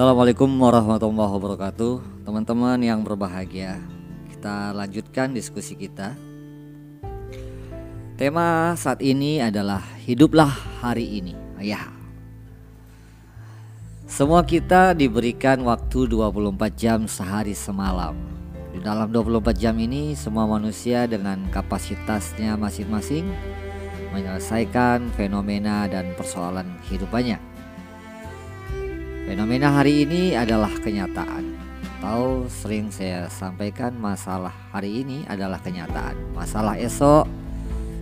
Assalamualaikum warahmatullahi wabarakatuh. Teman-teman yang berbahagia Kita lanjutkan diskusi kita. Tema saat ini adalah Hiduplah hari ini. Ya. Semua kita diberikan waktu 24 jam sehari semalam. Di dalam 24 jam ini Semua manusia dengan kapasitasnya masing-masing Menyelesaikan fenomena dan persoalan kehidupannya Fenomena hari ini adalah kenyataan. Atau sering saya sampaikan masalah hari ini adalah kenyataan. Masalah esok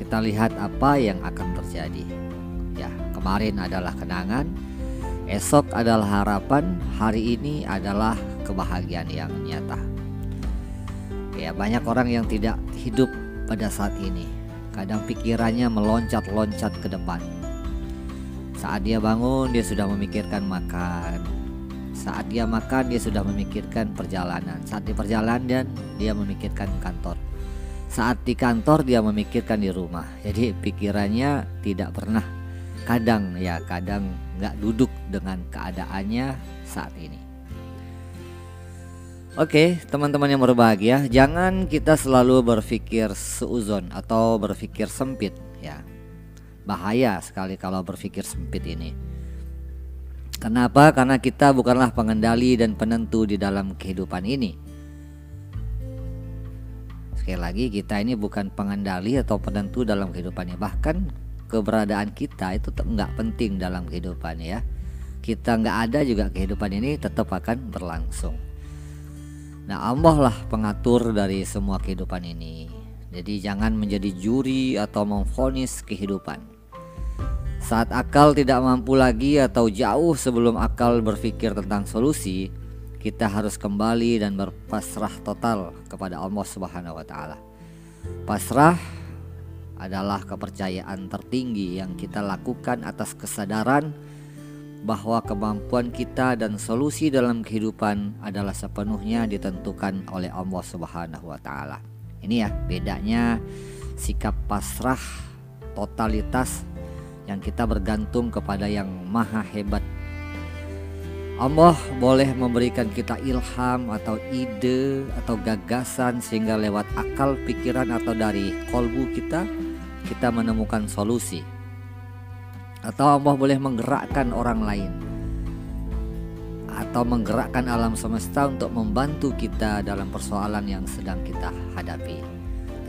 kita lihat apa yang akan terjadi. Ya kemarin adalah kenangan Esok adalah harapan Hari ini adalah kebahagiaan yang nyata. Ya banyak orang yang tidak hidup pada saat ini. Kadang pikirannya meloncat-loncat ke depan saat dia bangun, dia sudah memikirkan makan. Saat dia makan, dia sudah memikirkan perjalanan. Saat di perjalanan, dia memikirkan kantor. Saat di kantor, dia memikirkan di rumah. Jadi pikirannya tidak pernah, kadang ya kadang nggak duduk dengan keadaannya saat ini. Oke, teman-teman yang berbahagia, jangan kita selalu berpikir seuzon atau berpikir sempit ya bahaya sekali kalau berpikir sempit ini. Kenapa? Karena kita bukanlah pengendali dan penentu di dalam kehidupan ini. Sekali lagi kita ini bukan pengendali atau penentu dalam kehidupannya. Bahkan keberadaan kita itu nggak penting dalam kehidupan ya. Kita nggak ada juga kehidupan ini tetap akan berlangsung. Nah Allah lah pengatur dari semua kehidupan ini. Jadi jangan menjadi juri atau memfonis kehidupan. Saat akal tidak mampu lagi atau jauh sebelum akal berpikir tentang solusi, kita harus kembali dan berpasrah total kepada Allah Subhanahu wa taala. Pasrah adalah kepercayaan tertinggi yang kita lakukan atas kesadaran bahwa kemampuan kita dan solusi dalam kehidupan adalah sepenuhnya ditentukan oleh Allah Subhanahu wa. Ini ya bedanya sikap pasrah totalitas yang kita bergantung kepada yang maha hebat. Allah boleh memberikan kita ilham atau ide atau gagasan sehingga lewat akal pikiran atau dari kolbu kita kita menemukan solusi. Atau Allah boleh menggerakkan orang lain atau menggerakkan alam semesta untuk membantu kita dalam persoalan yang sedang kita hadapi.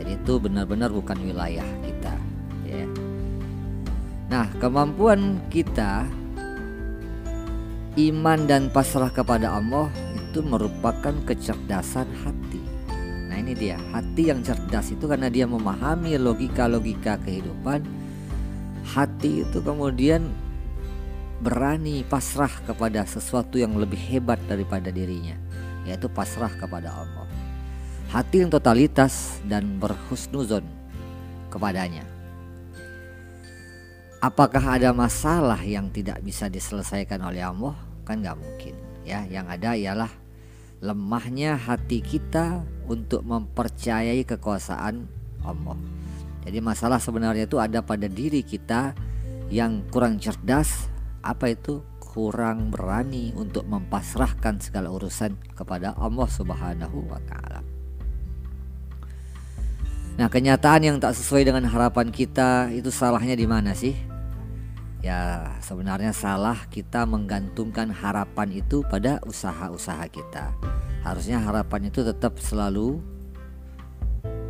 Jadi itu benar-benar bukan wilayah kita. Nah, kemampuan kita iman dan pasrah kepada Allah itu merupakan kecerdasan hati. Nah, ini dia, hati yang cerdas itu karena dia memahami logika-logika kehidupan. Hati itu kemudian berani pasrah kepada sesuatu yang lebih hebat daripada dirinya, yaitu pasrah kepada Allah. Hati yang totalitas dan berhusnuzon kepadanya. Apakah ada masalah yang tidak bisa diselesaikan oleh Allah? Kan nggak mungkin ya. Yang ada ialah lemahnya hati kita untuk mempercayai kekuasaan Allah. Jadi masalah sebenarnya itu ada pada diri kita yang kurang cerdas, apa itu? Kurang berani untuk mempasrahkan segala urusan kepada Allah Subhanahu wa taala. Nah, kenyataan yang tak sesuai dengan harapan kita itu salahnya di mana sih? Ya sebenarnya salah kita menggantungkan harapan itu pada usaha-usaha kita. Harusnya harapan itu tetap selalu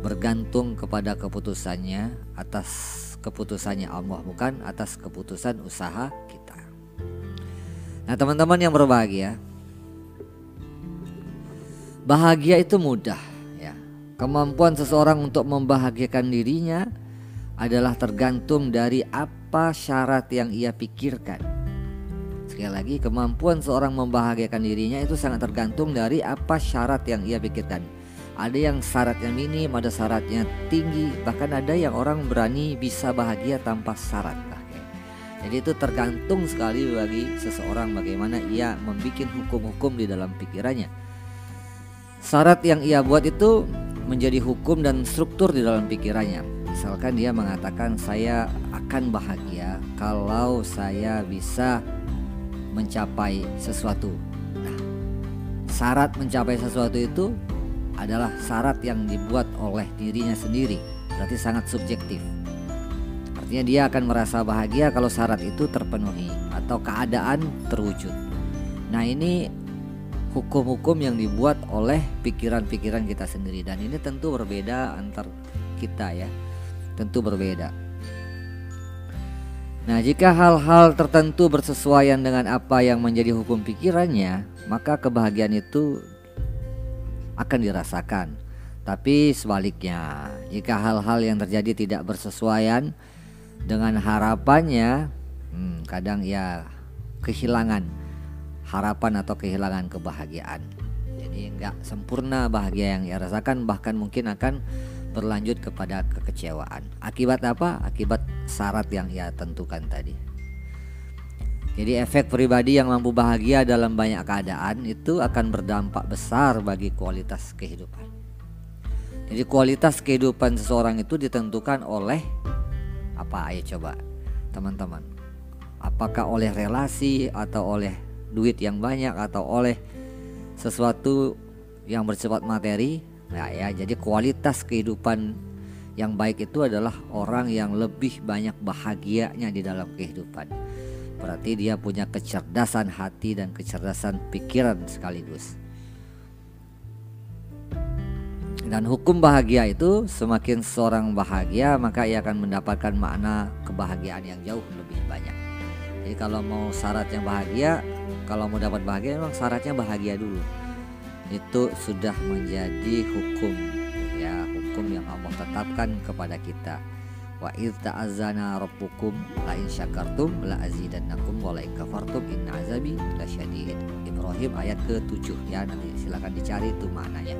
bergantung kepada keputusannya atas keputusannya Allah bukan atas keputusan usaha kita. Nah, teman-teman yang berbahagia, bahagia itu mudah ya. Kemampuan seseorang untuk membahagiakan dirinya adalah tergantung dari apa apa syarat yang ia pikirkan. Sekali lagi, kemampuan seorang membahagiakan dirinya itu sangat tergantung dari apa syarat yang ia pikirkan. Ada yang syaratnya minim, ada syaratnya tinggi, bahkan ada yang orang berani bisa bahagia tanpa syarat. Jadi itu tergantung sekali bagi seseorang bagaimana ia membuat hukum-hukum di dalam pikirannya. Syarat yang ia buat itu menjadi hukum dan struktur di dalam pikirannya. Misalkan dia mengatakan saya akan bahagia kalau saya bisa mencapai sesuatu. syarat mencapai sesuatu itu adalah syarat yang dibuat oleh dirinya sendiri. Berarti sangat subjektif. Artinya dia akan merasa bahagia kalau syarat itu terpenuhi atau keadaan terwujud. Nah ini hukum-hukum yang dibuat oleh pikiran-pikiran kita sendiri. Dan ini tentu berbeda antar kita ya tentu berbeda Nah, jika hal-hal tertentu bersesuaian dengan apa yang menjadi hukum pikirannya, maka kebahagiaan itu akan dirasakan. Tapi sebaliknya, jika hal-hal yang terjadi tidak bersesuaian dengan harapannya, hmm, kadang ya kehilangan harapan atau kehilangan kebahagiaan. Jadi nggak sempurna bahagia yang ia rasakan, bahkan mungkin akan berlanjut kepada kekecewaan. Akibat apa? Akibat syarat yang ia tentukan tadi. Jadi efek pribadi yang mampu bahagia dalam banyak keadaan itu akan berdampak besar bagi kualitas kehidupan. Jadi kualitas kehidupan seseorang itu ditentukan oleh apa? Ayo coba teman-teman. Apakah oleh relasi atau oleh duit yang banyak atau oleh sesuatu yang bersifat materi Nah ya, jadi kualitas kehidupan yang baik itu adalah orang yang lebih banyak bahagianya di dalam kehidupan. Berarti dia punya kecerdasan hati dan kecerdasan pikiran sekaligus. Dan hukum bahagia itu semakin seorang bahagia maka ia akan mendapatkan makna kebahagiaan yang jauh lebih banyak. Jadi kalau mau syarat yang bahagia, kalau mau dapat bahagia memang syaratnya bahagia dulu itu sudah menjadi hukum ya hukum yang Allah tetapkan kepada kita. Wa idz ta'azzana rabbukum la in syakartum la azidannakum wa la in kafartum inna azabi lasyadid Ibrahim ayat ke-7 ya nanti silakan dicari itu maknanya.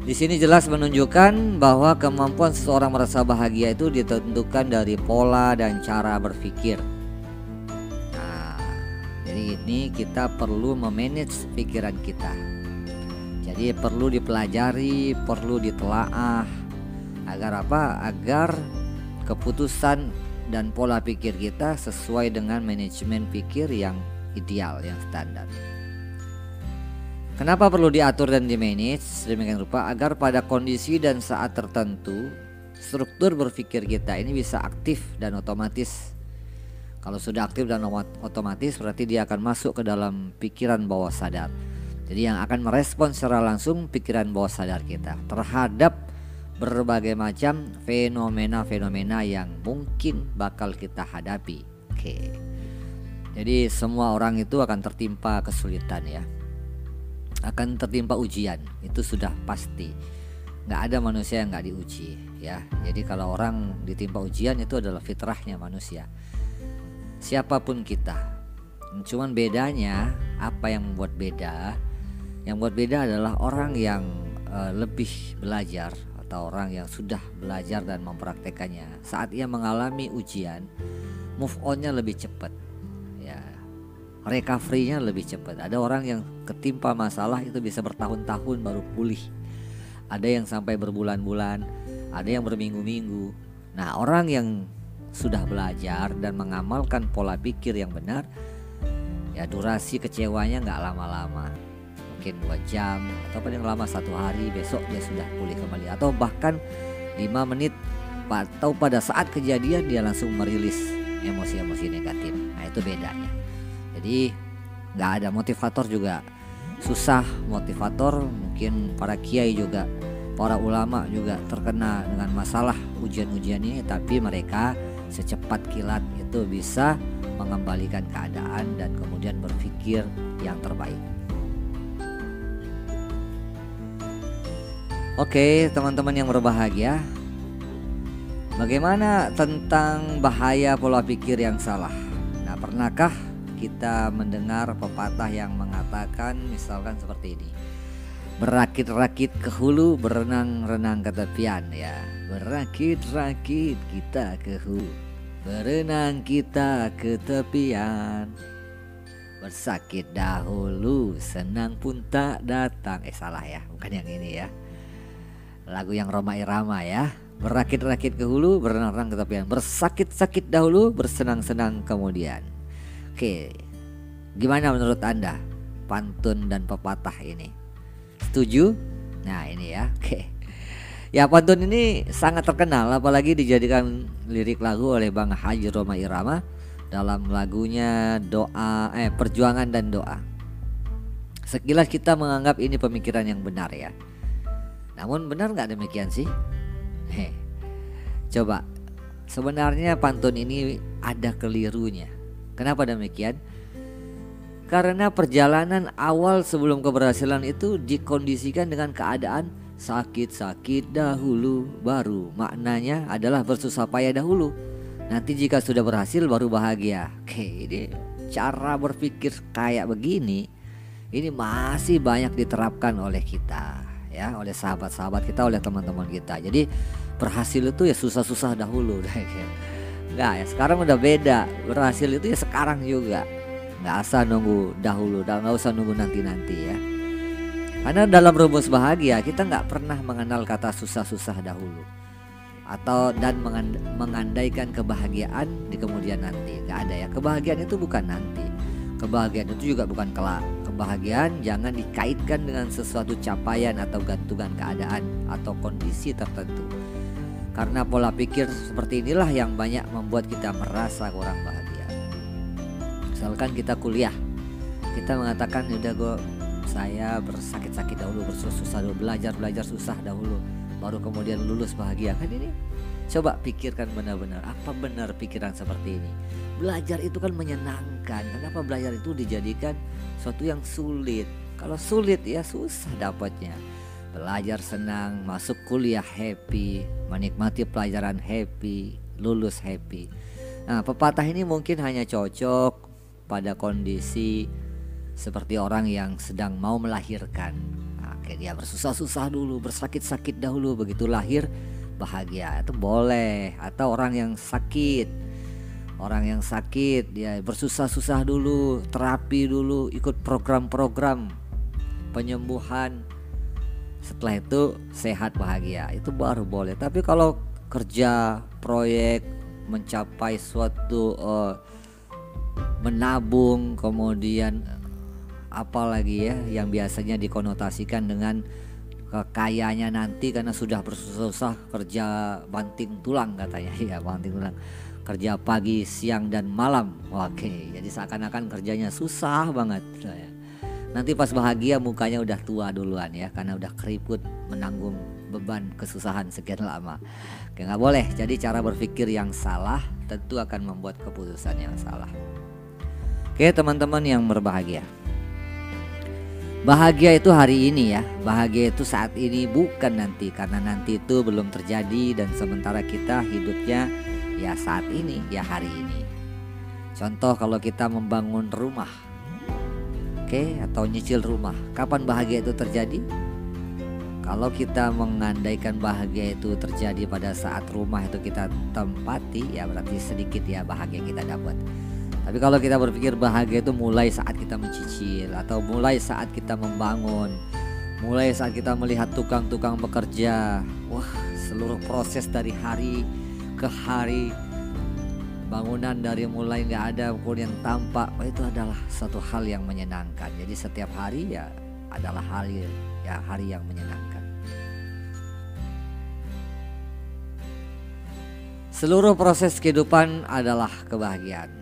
Di sini jelas menunjukkan bahwa kemampuan seseorang merasa bahagia itu ditentukan dari pola dan cara berpikir ini kita perlu memanage pikiran kita. Jadi perlu dipelajari, perlu ditelaah agar apa? Agar keputusan dan pola pikir kita sesuai dengan manajemen pikir yang ideal, yang standar. Kenapa perlu diatur dan dimanage sedemikian rupa agar pada kondisi dan saat tertentu struktur berpikir kita ini bisa aktif dan otomatis kalau sudah aktif dan otomatis berarti dia akan masuk ke dalam pikiran bawah sadar. Jadi yang akan merespon secara langsung pikiran bawah sadar kita terhadap berbagai macam fenomena-fenomena yang mungkin bakal kita hadapi. Oke. Jadi semua orang itu akan tertimpa kesulitan ya. Akan tertimpa ujian, itu sudah pasti. Nggak ada manusia yang nggak diuji ya. Jadi kalau orang ditimpa ujian itu adalah fitrahnya manusia siapa pun kita. Cuman bedanya apa yang membuat beda? Yang membuat beda adalah orang yang uh, lebih belajar atau orang yang sudah belajar dan mempraktekannya. Saat ia mengalami ujian, move onnya lebih cepat. Ya, recovery-nya lebih cepat. Ada orang yang ketimpa masalah itu bisa bertahun-tahun baru pulih. Ada yang sampai berbulan-bulan, ada yang berminggu-minggu. Nah, orang yang sudah belajar dan mengamalkan pola pikir yang benar ya durasi kecewanya nggak lama-lama. Mungkin dua jam atau paling lama satu hari besok dia sudah pulih kembali. Atau bahkan lima menit atau pada saat kejadian dia langsung merilis emosi-emosi negatif. Nah itu bedanya. Jadi nggak ada motivator juga. Susah motivator mungkin para kiai juga para ulama juga terkena dengan masalah ujian-ujian ini. Tapi mereka secepat kilat itu bisa mengembalikan keadaan dan kemudian berpikir yang terbaik. Oke, teman-teman yang berbahagia, bagaimana tentang bahaya pola pikir yang salah? Nah, pernahkah kita mendengar pepatah yang mengatakan misalkan seperti ini? Berakit-rakit ke hulu, berenang-renang ke tepian ya Berakit-rakit kita ke hulu Berenang kita ke tepian. Bersakit dahulu Senang pun tak datang. Eh salah ya bukan yang ini ya. Lagu yang Roma Irama ya. Berakit-rakit ke hulu Berenang-renang ke tepian. Bersakit-sakit dahulu Bersenang-senang kemudian. Oke Gimana menurut anda? Pantun dan pepatah ini. Setuju? Nah ini ya, oke. Ya pantun ini sangat terkenal apalagi dijadikan lirik lagu oleh Bang Haji Roma Irama dalam lagunya doa eh perjuangan dan doa. Sekilas kita menganggap ini pemikiran yang benar ya. Namun benar nggak demikian sih? Heh. Coba sebenarnya pantun ini ada kelirunya. Kenapa demikian? Karena perjalanan awal sebelum keberhasilan itu dikondisikan dengan keadaan sakit-sakit dahulu baru maknanya adalah bersusah payah dahulu. Nanti jika sudah berhasil baru bahagia. Oke, ini cara berpikir kayak begini ini masih banyak diterapkan oleh kita ya, oleh sahabat-sahabat kita, oleh teman-teman kita. Jadi berhasil itu ya susah-susah dahulu. Enggak ya, sekarang udah beda. Berhasil itu ya sekarang juga nggak usah nunggu dahulu nggak usah nunggu nanti-nanti ya karena dalam rumus bahagia kita nggak pernah mengenal kata susah-susah dahulu. Atau dan mengandaikan kebahagiaan di kemudian nanti. Nggak ada ya. Kebahagiaan itu bukan nanti. Kebahagiaan itu juga bukan kelak. Kebahagiaan jangan dikaitkan dengan sesuatu capaian atau gantungan keadaan atau kondisi tertentu. Karena pola pikir seperti inilah yang banyak membuat kita merasa kurang bahagia. Misalkan kita kuliah. Kita mengatakan udah gue saya bersakit-sakit dahulu bersusah dahulu belajar belajar susah dahulu baru kemudian lulus bahagia. Kan ini coba pikirkan benar-benar apa benar pikiran seperti ini? Belajar itu kan menyenangkan kenapa belajar itu dijadikan suatu yang sulit. Kalau sulit ya susah dapatnya. Belajar senang masuk kuliah happy menikmati pelajaran happy lulus happy. Nah, pepatah ini mungkin hanya cocok pada kondisi seperti orang yang sedang mau melahirkan. Kayak dia bersusah-susah dulu, bersakit-sakit dahulu, begitu lahir bahagia itu boleh. Atau orang yang sakit, orang yang sakit dia bersusah-susah dulu, terapi dulu, ikut program-program penyembuhan. Setelah itu sehat bahagia itu baru boleh. Tapi kalau kerja proyek mencapai suatu uh, menabung kemudian apalagi ya yang biasanya dikonotasikan dengan kekayaannya nanti karena sudah bersusah kerja banting tulang katanya. Ya banting tulang. Kerja pagi siang dan malam. Oke jadi seakan-akan kerjanya susah banget. Ya. nanti pas bahagia mukanya udah tua duluan ya karena udah keriput menanggung beban kesusahan sekian lama. Oke, nggak boleh. Jadi cara berpikir yang salah tentu akan membuat keputusan yang salah. Oke teman-teman yang berbahagia Bahagia itu hari ini ya. Bahagia itu saat ini bukan nanti. Karena nanti itu belum terjadi Dan sementara kita hidupnya ya saat ini ya hari ini. Contoh kalau kita membangun rumah Oke atau nyicil rumah Kapan bahagia itu terjadi? Kalau kita mengandaikan bahagia itu terjadi pada saat rumah itu kita tempati Ya berarti sedikit ya bahagia kita dapat tapi kalau kita berpikir bahagia itu mulai saat kita mencicil atau mulai saat kita membangun, mulai saat kita melihat tukang-tukang bekerja, wah seluruh proses dari hari ke hari bangunan dari mulai nggak ada kemudian tampak oh, itu adalah satu hal yang menyenangkan. Jadi setiap hari ya adalah hal ya hari yang menyenangkan. Seluruh proses kehidupan adalah kebahagiaan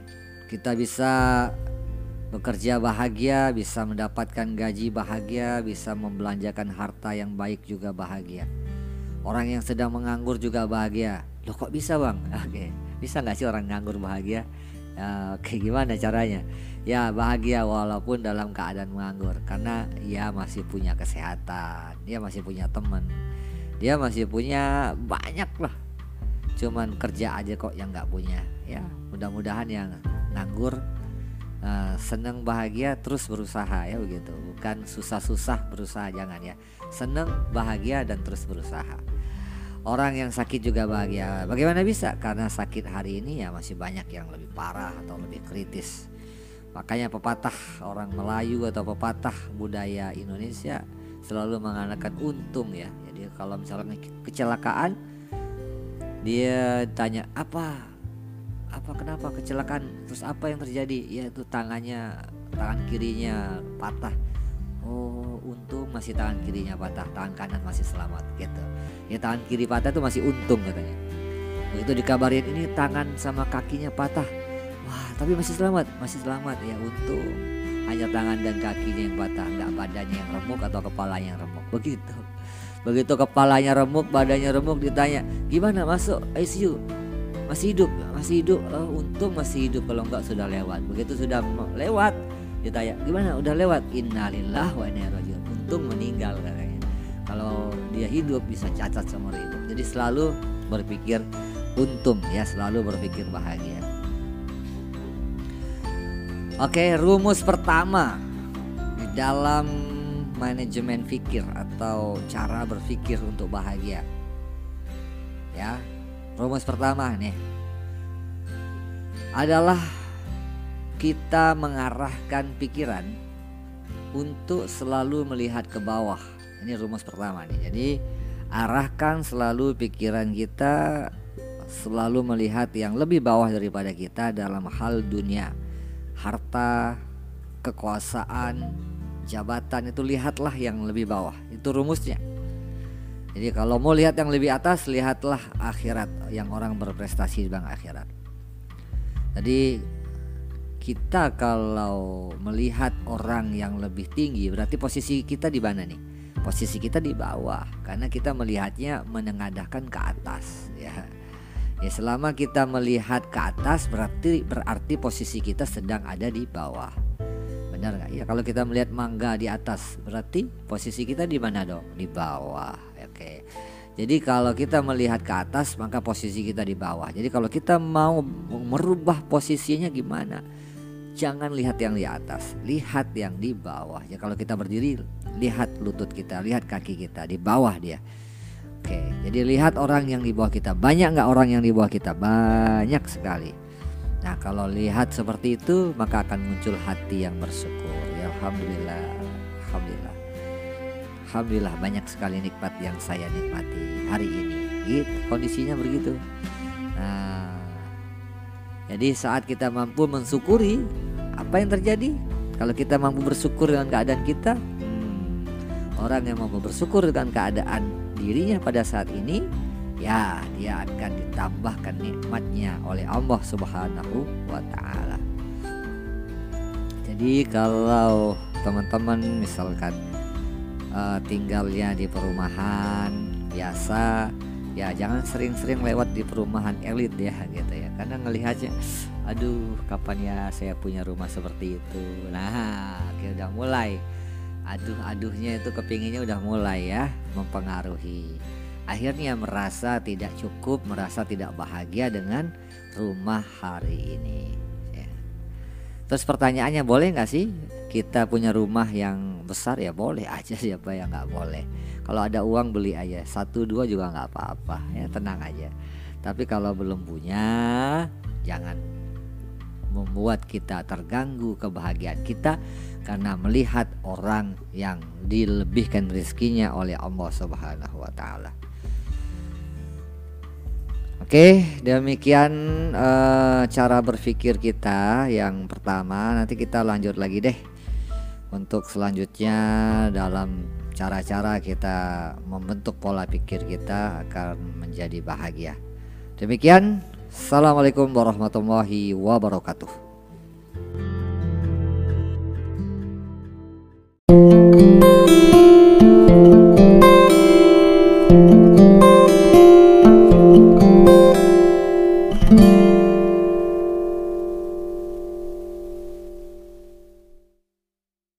kita bisa bekerja bahagia, bisa mendapatkan gaji bahagia, bisa membelanjakan harta yang baik juga bahagia. Orang yang sedang menganggur juga bahagia. Loh kok bisa bang? Oke, bisa nggak sih orang nganggur bahagia? Ya, oke gimana caranya? Ya bahagia walaupun dalam keadaan menganggur karena ia masih punya kesehatan, dia masih punya teman, dia masih punya banyak lah. Cuman kerja aja kok yang nggak punya. Ya. Mudah-mudahan yang nganggur uh, seneng bahagia terus berusaha ya begitu. Bukan susah-susah berusaha jangan ya. Seneng bahagia dan terus berusaha. Orang yang sakit juga bahagia. Bagaimana bisa? Karena sakit hari ini ya masih banyak yang lebih parah atau lebih kritis. Makanya pepatah orang Melayu atau pepatah budaya Indonesia selalu mengandalkan untung ya. Jadi kalau misalnya kecelakaan dia tanya apa? Apa kenapa? Kecelakaan? Terus apa yang terjadi? Ya itu tangannya tangan kirinya patah. Oh untung masih tangan kirinya patah tangan kanan masih selamat gitu. Ya tangan kiri patah itu masih untung katanya. Begitu dikabarin ini tangan sama kakinya patah. Wah tapi masih selamat masih selamat. Ya untung. Hanya tangan dan kakinya yang patah nggak badannya yang remuk atau kepalanya yang remuk. Begitu begitu kepalanya remuk badannya remuk ditanya gimana masuk? ICU masih hidup? Masih hidup. Oh, untung masih hidup kalau enggak sudah lewat. Begitu sudah lewat ditanya gimana? Udah lewat? Innalillah wa inna ilaihi untung meninggal katanya. Kalau dia hidup bisa cacat seumur hidup. Jadi selalu berpikir untung ya selalu berpikir bahagia. Oke rumus pertama di dalam manajemen pikir atau cara berpikir untuk bahagia ya rumus pertama nih adalah kita mengarahkan pikiran untuk selalu melihat ke bawah. Ini rumus pertama nih. Jadi arahkan selalu pikiran kita selalu melihat yang lebih bawah daripada kita dalam hal dunia, harta, kekuasaan, jabatan itu lihatlah yang lebih bawah. Itu rumusnya. Jadi kalau mau lihat yang lebih atas, lihatlah akhirat yang orang berprestasi bang akhirat. Jadi kita kalau melihat orang yang lebih tinggi berarti posisi kita di mana nih? Posisi kita di bawah karena kita melihatnya menengadahkan ke atas ya. Ya selama kita melihat ke atas berarti berarti posisi kita sedang ada di bawah. Benar nggak? Ya kalau kita melihat mangga di atas berarti posisi kita di mana dong? Di bawah. Oke. Jadi kalau kita melihat ke atas maka posisi kita di bawah. Jadi kalau kita mau merubah posisinya gimana? jangan lihat yang di atas, lihat yang di bawah. Ya kalau kita berdiri, lihat lutut kita, lihat kaki kita di bawah dia. Oke, jadi lihat orang yang di bawah kita. Banyak nggak orang yang di bawah kita? Banyak sekali. Nah kalau lihat seperti itu maka akan muncul hati yang bersyukur. Ya Alhamdulillah, Alhamdulillah. Alhamdulillah banyak sekali nikmat yang saya nikmati hari ini. Gitu, kondisinya begitu. Nah, jadi saat kita mampu mensyukuri apa yang terjadi kalau kita mampu bersyukur dengan keadaan kita hmm, orang yang mampu bersyukur dengan keadaan dirinya pada saat ini ya dia akan ditambahkan nikmatnya oleh Allah Subhanahu wa taala. Jadi kalau teman-teman misalkan uh, tinggalnya di perumahan biasa ya jangan sering-sering lewat di perumahan elit ya gitu ya. Karena ngelihatnya aduh kapan ya saya punya rumah seperti itu? Nah kayak udah mulai. Aduh aduhnya itu kepinginnya udah mulai ya mempengaruhi akhirnya merasa tidak cukup merasa tidak bahagia dengan rumah hari ini. Ya. terus pertanyaannya boleh nggak sih kita punya rumah yang besar? Ya boleh aja siapa yang nggak boleh. Kalau ada uang beli aja. Satu dua juga nggak apa-apa. Ya tenang aja. Tapi kalau belum punya jangan membuat kita terganggu kebahagiaan kita karena melihat orang yang dilebihkan rezekinya oleh Allah Subhanahu wa taala. Oke, demikian uh, cara berpikir kita yang pertama. Nanti kita lanjut lagi deh untuk selanjutnya dalam cara-cara kita membentuk pola pikir kita akan menjadi bahagia. Demikian, assalamualaikum warahmatullahi wabarakatuh. thank you